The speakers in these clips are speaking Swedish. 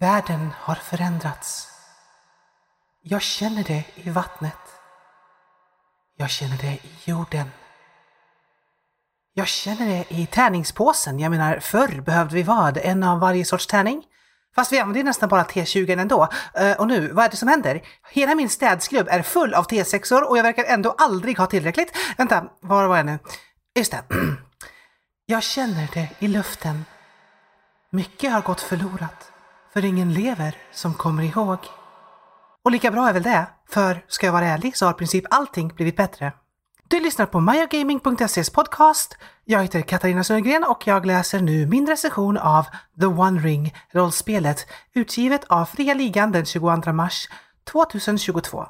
Världen har förändrats. Jag känner det i vattnet. Jag känner det i jorden. Jag känner det i tärningspåsen. Jag menar, förr behövde vi vad? En av varje sorts tärning? Fast vi använder nästan bara T20 ändå. Uh, och nu, vad är det som händer? Hela min städskrubb är full av T6or och jag verkar ändå aldrig ha tillräckligt. Vänta, var var jag nu? Just det. Jag känner det i luften. Mycket har gått förlorat, för ingen lever som kommer ihåg. Och lika bra är väl det, för ska jag vara ärlig så har i princip allting blivit bättre. Du lyssnar på myogaming.ses podcast. Jag heter Katarina Sundgren och jag läser nu min recension av The One Ring, rollspelet, utgivet av Fria Ligan den 22 mars 2022.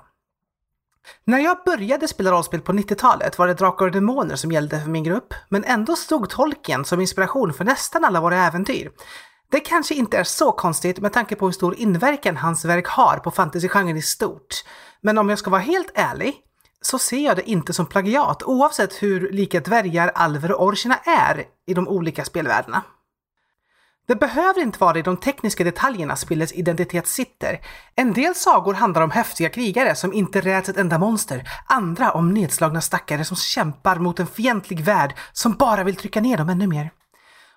När jag började spela rollspel på 90-talet var det Drakar och Demoner som gällde för min grupp, men ändå stod Tolkien som inspiration för nästan alla våra äventyr. Det kanske inte är så konstigt med tanke på hur stor inverkan hans verk har på fantasygenren i stort. Men om jag ska vara helt ärlig så ser jag det inte som plagiat oavsett hur lika dvärgar, alver och orcherna är i de olika spelvärldarna. Det behöver inte vara i de tekniska detaljerna spelets identitet sitter. En del sagor handlar om häftiga krigare som inte räds ett enda monster, andra om nedslagna stackare som kämpar mot en fientlig värld som bara vill trycka ner dem ännu mer.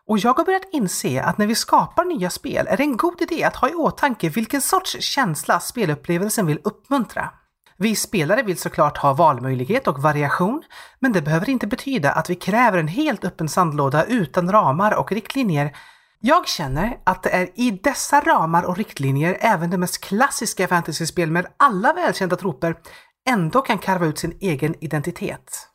Och jag har börjat inse att när vi skapar nya spel är det en god idé att ha i åtanke vilken sorts känsla spelupplevelsen vill uppmuntra. Vi spelare vill såklart ha valmöjlighet och variation, men det behöver inte betyda att vi kräver en helt öppen sandlåda utan ramar och riktlinjer. Jag känner att det är i dessa ramar och riktlinjer även det mest klassiska fantasyspel med alla välkända troper ändå kan karva ut sin egen identitet.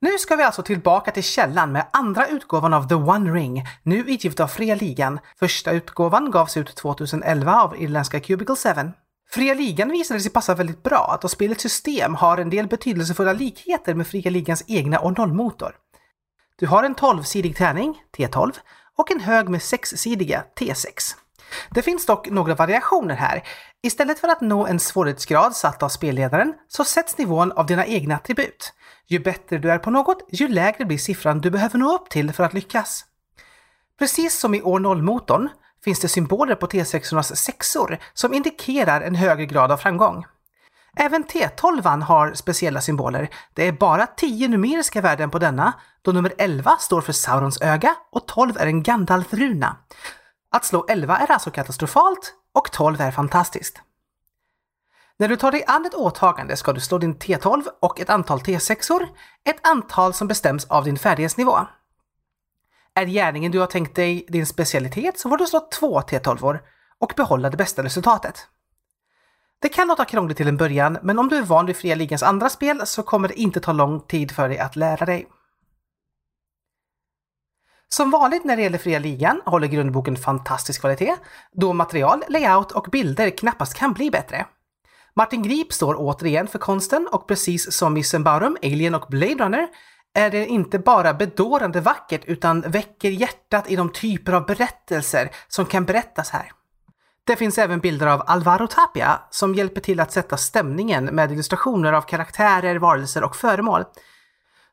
Nu ska vi alltså tillbaka till källan med andra utgåvan av The One Ring, nu utgivet av Fria Ligan. Första utgåvan gavs ut 2011 av irländska Cubicle 7. Fria Ligan visade sig passa väldigt bra då spelets system har en del betydelsefulla likheter med Fria Ligans egna och nollmotor. Du har en 12-sidig tärning, T12, och en hög med 6-sidiga, T6. Det finns dock några variationer här. Istället för att nå en svårighetsgrad satt av spelledaren så sätts nivån av dina egna attribut. Ju bättre du är på något, ju lägre blir siffran du behöver nå upp till för att lyckas. Precis som i år 0-motorn finns det symboler på T6ornas sexor som indikerar en högre grad av framgång. Även T12 har speciella symboler. Det är bara 10 numeriska värden på denna, då nummer 11 står för Saurons öga och 12 är en Gandalf-runa. Att slå 11 är alltså katastrofalt och 12 är fantastiskt. När du tar dig an ett åtagande ska du slå din T12 och ett antal T6or, ett antal som bestäms av din färdighetsnivå. Är gärningen du har tänkt dig din specialitet så får du slå två T12or och behålla det bästa resultatet. Det kan låta krångligt till en början, men om du är van vid Fria Ligans andra spel så kommer det inte ta lång tid för dig att lära dig. Som vanligt när det gäller Fria Ligan håller grundboken fantastisk kvalitet, då material, layout och bilder knappast kan bli bättre. Martin Grip står återigen för konsten och precis som i Sembarum, Alien och Blade Runner är det inte bara bedårande vackert utan väcker hjärtat i de typer av berättelser som kan berättas här. Det finns även bilder av Alvaro Tapia som hjälper till att sätta stämningen med illustrationer av karaktärer, varelser och föremål.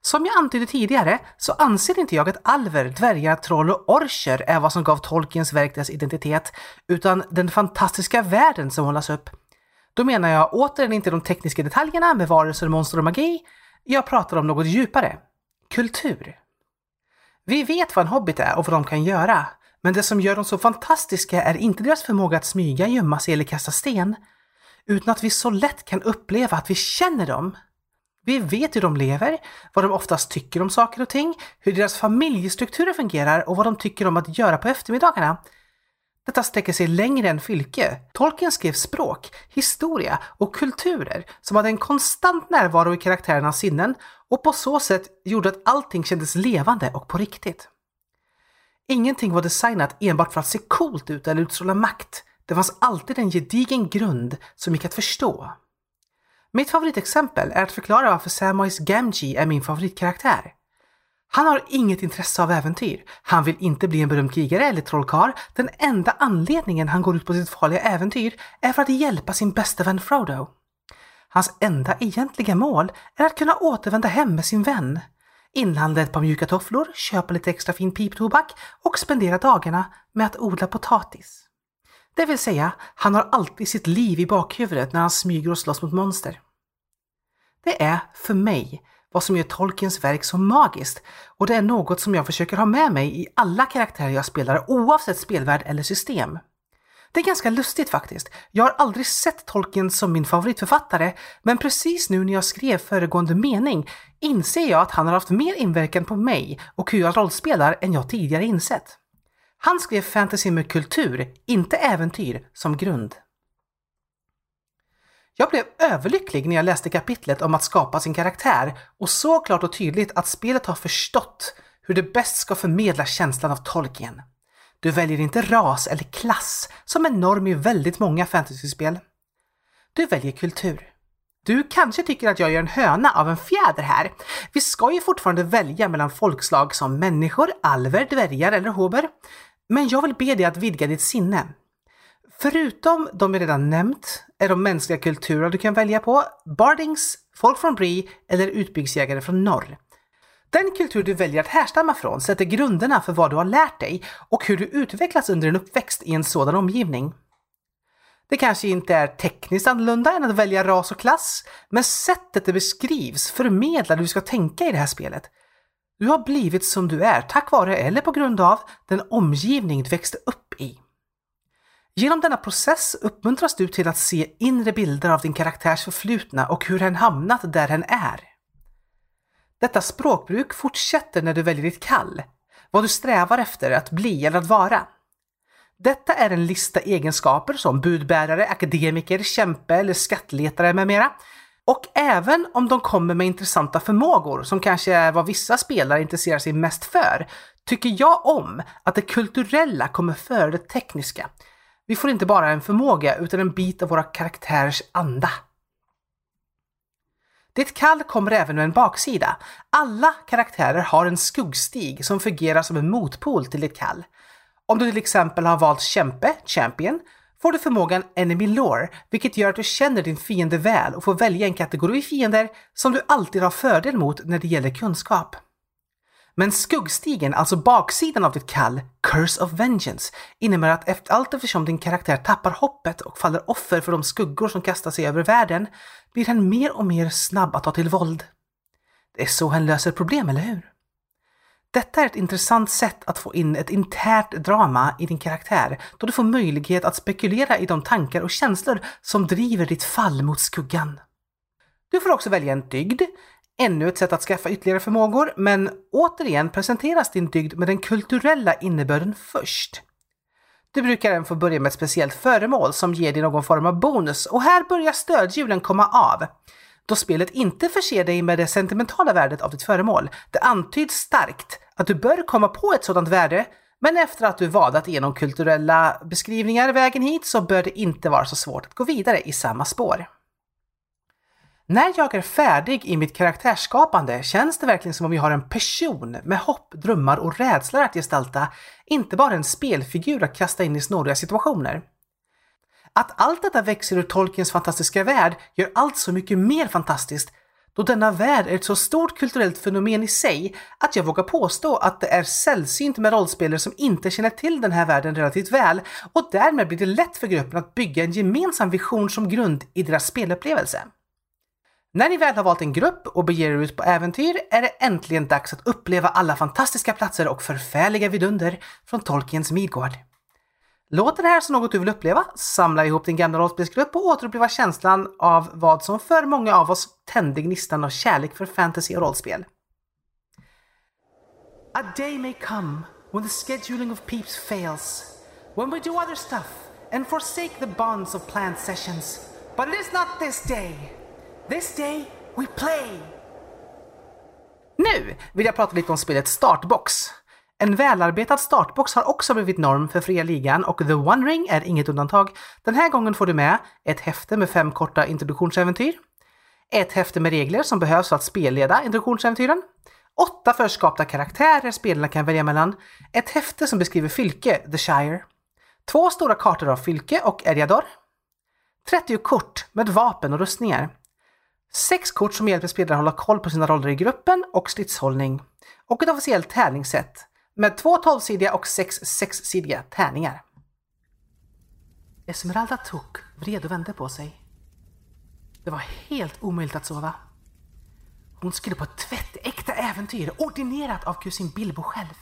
Som jag antydde tidigare så anser inte jag att alver, dvärgar, troll och orcher är vad som gav Tolkiens verk dess identitet, utan den fantastiska världen som hållas upp. Då menar jag återigen inte de tekniska detaljerna med varelser, monster och magi. Jag pratar om något djupare. Kultur. Vi vet vad en hobbit är och vad de kan göra, men det som gör dem så fantastiska är inte deras förmåga att smyga, gömma sig eller kasta sten, utan att vi så lätt kan uppleva att vi känner dem. Vi vet hur de lever, vad de oftast tycker om saker och ting, hur deras familjestrukturer fungerar och vad de tycker om att göra på eftermiddagarna. Detta sträcker sig längre än Fylke. Tolkien skrev språk, historia och kulturer som hade en konstant närvaro i karaktärernas sinnen och på så sätt gjorde att allting kändes levande och på riktigt. Ingenting var designat enbart för att se coolt ut eller utstråla makt. Det fanns alltid en gedigen grund som gick att förstå. Mitt favoritexempel är att förklara varför Samwise Gamgee är min favoritkaraktär. Han har inget intresse av äventyr. Han vill inte bli en berömd krigare eller trollkarl. Den enda anledningen han går ut på sitt farliga äventyr är för att hjälpa sin bästa vän Frodo. Hans enda egentliga mål är att kunna återvända hem med sin vän. Inhandla ett par mjuka tofflor, köpa lite extra fin piptobak och spendera dagarna med att odla potatis. Det vill säga, han har alltid sitt liv i bakhuvudet när han smyger och slåss mot monster. Det är, för mig, vad som gör Tolkiens verk så magiskt och det är något som jag försöker ha med mig i alla karaktärer jag spelar oavsett spelvärld eller system. Det är ganska lustigt faktiskt. Jag har aldrig sett Tolkien som min favoritförfattare, men precis nu när jag skrev föregående mening inser jag att han har haft mer inverkan på mig och hur jag rollspelar än jag tidigare insett. Han skrev fantasy med kultur, inte äventyr, som grund. Jag blev överlycklig när jag läste kapitlet om att skapa sin karaktär och så klart och tydligt att spelet har förstått hur det bäst ska förmedla känslan av Tolkien. Du väljer inte ras eller klass som är norm i väldigt många fantasyspel. Du väljer kultur. Du kanske tycker att jag gör en höna av en fjäder här. Vi ska ju fortfarande välja mellan folkslag som människor, alver, dvärgar eller hober. Men jag vill be dig att vidga ditt sinne. Förutom de jag redan nämnt är de mänskliga kulturer du kan välja på Bardings, folk från Bree eller utbyggsjägare från norr. Den kultur du väljer att härstamma från sätter grunderna för vad du har lärt dig och hur du utvecklats under din uppväxt i en sådan omgivning. Det kanske inte är tekniskt annorlunda än att välja ras och klass, men sättet det beskrivs förmedlar hur du ska tänka i det här spelet. Du har blivit som du är tack vare eller på grund av den omgivning du växte upp i. Genom denna process uppmuntras du till att se inre bilder av din karaktärs förflutna och hur hen hamnat där hen är. Detta språkbruk fortsätter när du väljer ditt kall, vad du strävar efter att bli eller att vara. Detta är en lista egenskaper som budbärare, akademiker, kämpe eller skattletare med mera. Och även om de kommer med intressanta förmågor, som kanske är vad vissa spelare intresserar sig mest för, tycker jag om att det kulturella kommer före det tekniska. Vi får inte bara en förmåga utan en bit av våra karaktärers anda. Ditt kall kommer även med en baksida. Alla karaktärer har en skuggstig som fungerar som en motpol till ditt kall. Om du till exempel har valt kämpe, champion, får du förmågan Enemy Lore, vilket gör att du känner din fiende väl och får välja en kategori fiender som du alltid har fördel mot när det gäller kunskap. Men skuggstigen, alltså baksidan av ditt kall, Curse of Vengeance, innebär att efter allt eftersom din karaktär tappar hoppet och faller offer för de skuggor som kastar sig över världen, blir han mer och mer snabb att ta till våld. Det är så han löser problem, eller hur? Detta är ett intressant sätt att få in ett internt drama i din karaktär, då du får möjlighet att spekulera i de tankar och känslor som driver ditt fall mot skuggan. Du får också välja en dygd, ännu ett sätt att skaffa ytterligare förmågor, men återigen presenteras din dygd med den kulturella innebörden först. Du brukar även få börja med ett speciellt föremål som ger dig någon form av bonus och här börjar stödhjulen komma av. Då spelet inte förser dig med det sentimentala värdet av ditt föremål. Det antyds starkt att du bör komma på ett sådant värde, men efter att du vadat igenom kulturella beskrivningar vägen hit så bör det inte vara så svårt att gå vidare i samma spår. När jag är färdig i mitt karaktärsskapande känns det verkligen som om jag har en person med hopp, drömmar och rädslor att gestalta, inte bara en spelfigur att kasta in i snåriga situationer. Att allt detta växer ur Tolkiens fantastiska värld gör allt så mycket mer fantastiskt, då denna värld är ett så stort kulturellt fenomen i sig att jag vågar påstå att det är sällsynt med rollspelare som inte känner till den här världen relativt väl och därmed blir det lätt för gruppen att bygga en gemensam vision som grund i deras spelupplevelse. När ni väl har valt en grupp och beger er ut på äventyr är det äntligen dags att uppleva alla fantastiska platser och förfärliga vidunder från Tolkiens Midgård. Låter det här som något du vill uppleva? Samla ihop din gamla rollspelsgrupp och återuppleva känslan av vad som för många av oss tände gnistan av kärlek för fantasy och rollspel. A day may come when the scheduling of peeps fails, when we do other stuff and forsake the bonds of planned sessions. But it is not this day. This day we play! Nu vill jag prata lite om spelet Startbox. En välarbetad startbox har också blivit norm för fria ligan och The One Ring är inget undantag. Den här gången får du med ett häfte med fem korta introduktionsäventyr, ett häfte med regler som behövs för att spelleda introduktionsäventyren, åtta förskapta karaktärer spelarna kan välja mellan, ett häfte som beskriver Fylke, The Shire, två stora kartor av Fylke och Eriador, 30 kort med vapen och rustningar, Sex kort som hjälper spelare att hålla koll på sina roller i gruppen och stridshållning. Och ett officiellt tävlingssätt med två tolvsidiga och sex sexsidiga tärningar. Esmeralda tog, vred och vände på sig. Det var helt omöjligt att sova. Hon skulle på ett tvättäkta äventyr ordinerat av kusin Bilbo själv.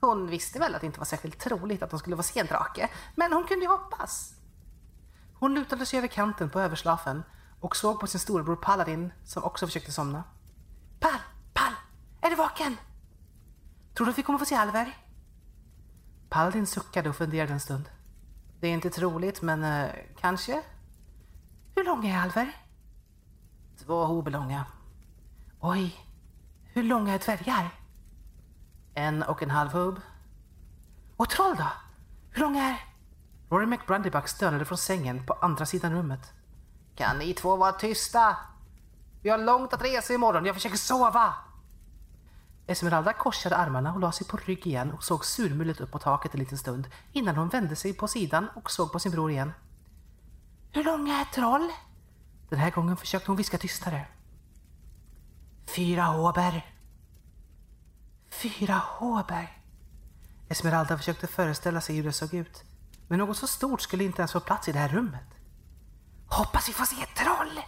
Hon visste väl att det inte var särskilt troligt att hon skulle få se en drake, men hon kunde ju hoppas. Hon lutade sig över kanten på överslafen och såg på sin storebror Paladin som också försökte somna. Pal, Pal, är du vaken? Tror du att vi kommer få se Alver? Paladin suckade och funderade en stund. Det är inte troligt, men eh, kanske. Hur lång är Alver? Två hobelånga. Oj, hur långa är dvärgar? En och en halv hub. Och troll då? Hur långa är... Rory McBrandybuck stönade från sängen på andra sidan rummet. Kan ni två vara tysta? Vi har långt att resa imorgon, jag försöker sova! Esmeralda korsade armarna och la sig på rygg igen och såg surmulet upp på taket en liten stund innan hon vände sig på sidan och såg på sin bror igen. Hur långa är troll? Den här gången försökte hon viska tystare. Fyra håber. Fyra håber. Esmeralda försökte föreställa sig hur det såg ut. Men något så stort skulle inte ens få plats i det här rummet. Hoppas vi får se ett troll!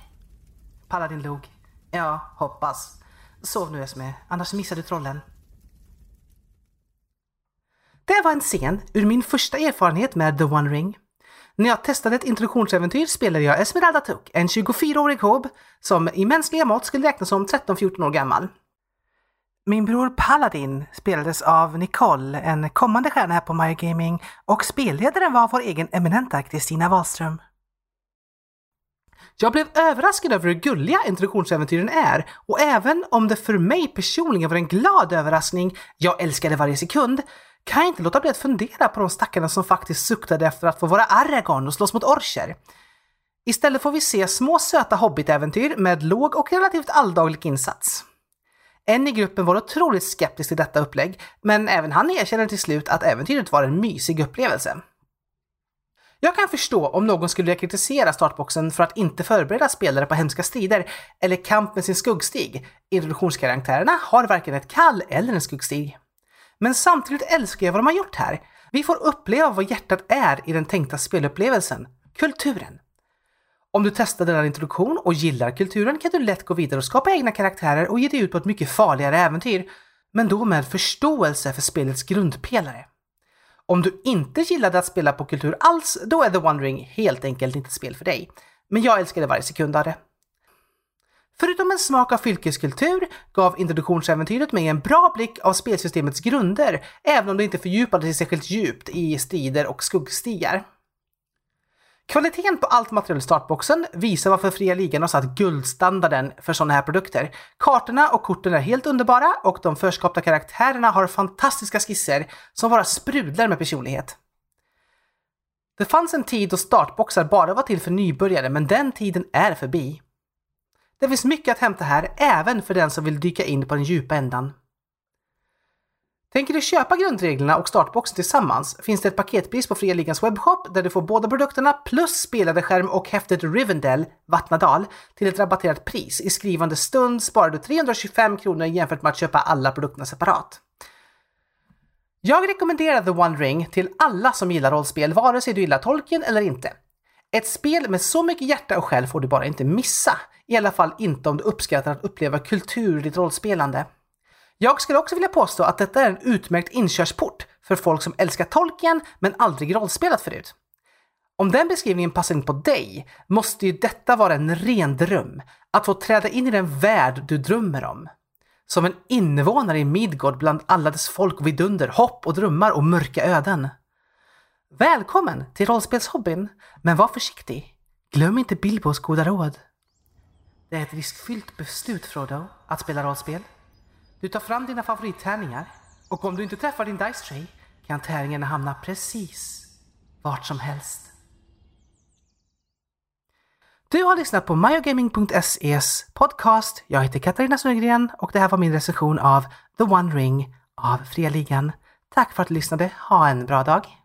Paladin log. Ja, hoppas. Sov nu Esme, annars missar du trollen. Det var en scen ur min första erfarenhet med The One Ring. När jag testade ett introduktionsäventyr spelade jag Esmeralda Tuck, en 24-årig hob som i mänskliga mått skulle räknas som 13-14 år gammal. Min bror Paladin spelades av Nicole, en kommande stjärna här på My Gaming och spelledaren var vår egen eminenta Kristina Wahlström. Jag blev överraskad över hur gulliga introduktionsäventyren är och även om det för mig personligen var en glad överraskning, jag älskade varje sekund, kan jag inte låta bli att fundera på de stackarna som faktiskt suktade efter att få vara Aragorn och slåss mot orcher. Istället får vi se små söta hobbitäventyr med låg och relativt alldaglig insats. En i gruppen var otroligt skeptisk till detta upplägg, men även han erkänner till slut att äventyret var en mysig upplevelse. Jag kan förstå om någon skulle kritisera startboxen för att inte förbereda spelare på hemska strider eller kamp med sin skuggstig. Introduktionskaraktärerna har varken ett kall eller en skuggstig. Men samtidigt älskar jag vad de har gjort här. Vi får uppleva vad hjärtat är i den tänkta spelupplevelsen. Kulturen. Om du testar denna introduktion och gillar kulturen kan du lätt gå vidare och skapa egna karaktärer och ge dig ut på ett mycket farligare äventyr. Men då med förståelse för spelets grundpelare. Om du inte gillade att spela på kultur alls, då är The Wandering helt enkelt inte ett spel för dig. Men jag älskade varje sekund av det. Förutom en smak av fylkeskultur gav introduktionsäventyret mig en bra blick av spelsystemets grunder, även om det inte fördjupade sig särskilt djupt i strider och skuggstigar. Kvaliteten på allt material i startboxen visar varför Fria Ligan har satt guldstandarden för sådana här produkter. Kartorna och korten är helt underbara och de förskapta karaktärerna har fantastiska skisser som bara sprudlar med personlighet. Det fanns en tid då startboxar bara var till för nybörjare, men den tiden är förbi. Det finns mycket att hämta här, även för den som vill dyka in på den djupa ändan. Tänker du köpa grundreglerna och startboxen tillsammans finns det ett paketpris på Fria Ligans webbshop där du får båda produkterna plus spelade skärm och häftet Rivendell, Vattnadal, till ett rabatterat pris. I skrivande stund sparar du 325 kronor jämfört med att köpa alla produkterna separat. Jag rekommenderar The One Ring till alla som gillar rollspel, vare sig du gillar Tolkien eller inte. Ett spel med så mycket hjärta och själ får du bara inte missa. I alla fall inte om du uppskattar att uppleva kultur i ditt rollspelande. Jag skulle också vilja påstå att detta är en utmärkt inkörsport för folk som älskar Tolkien men aldrig rollspelat förut. Om den beskrivningen passar in på dig måste ju detta vara en ren dröm. Att få träda in i den värld du drömmer om. Som en invånare i Midgård bland alla dess folk och vidunder, hopp och drömmar och mörka öden. Välkommen till rollspelshobbyn, men var försiktig. Glöm inte Bilbos goda råd. Det är ett riskfyllt beslut, Frodo, att spela rollspel. Du tar fram dina favorittärningar och om du inte träffar din dice tray kan tärningarna hamna precis vart som helst. Du har lyssnat på myogaming.ses podcast. Jag heter Katarina Sundgren och det här var min recension av The One Ring av Fria Ligan. Tack för att du lyssnade. Ha en bra dag!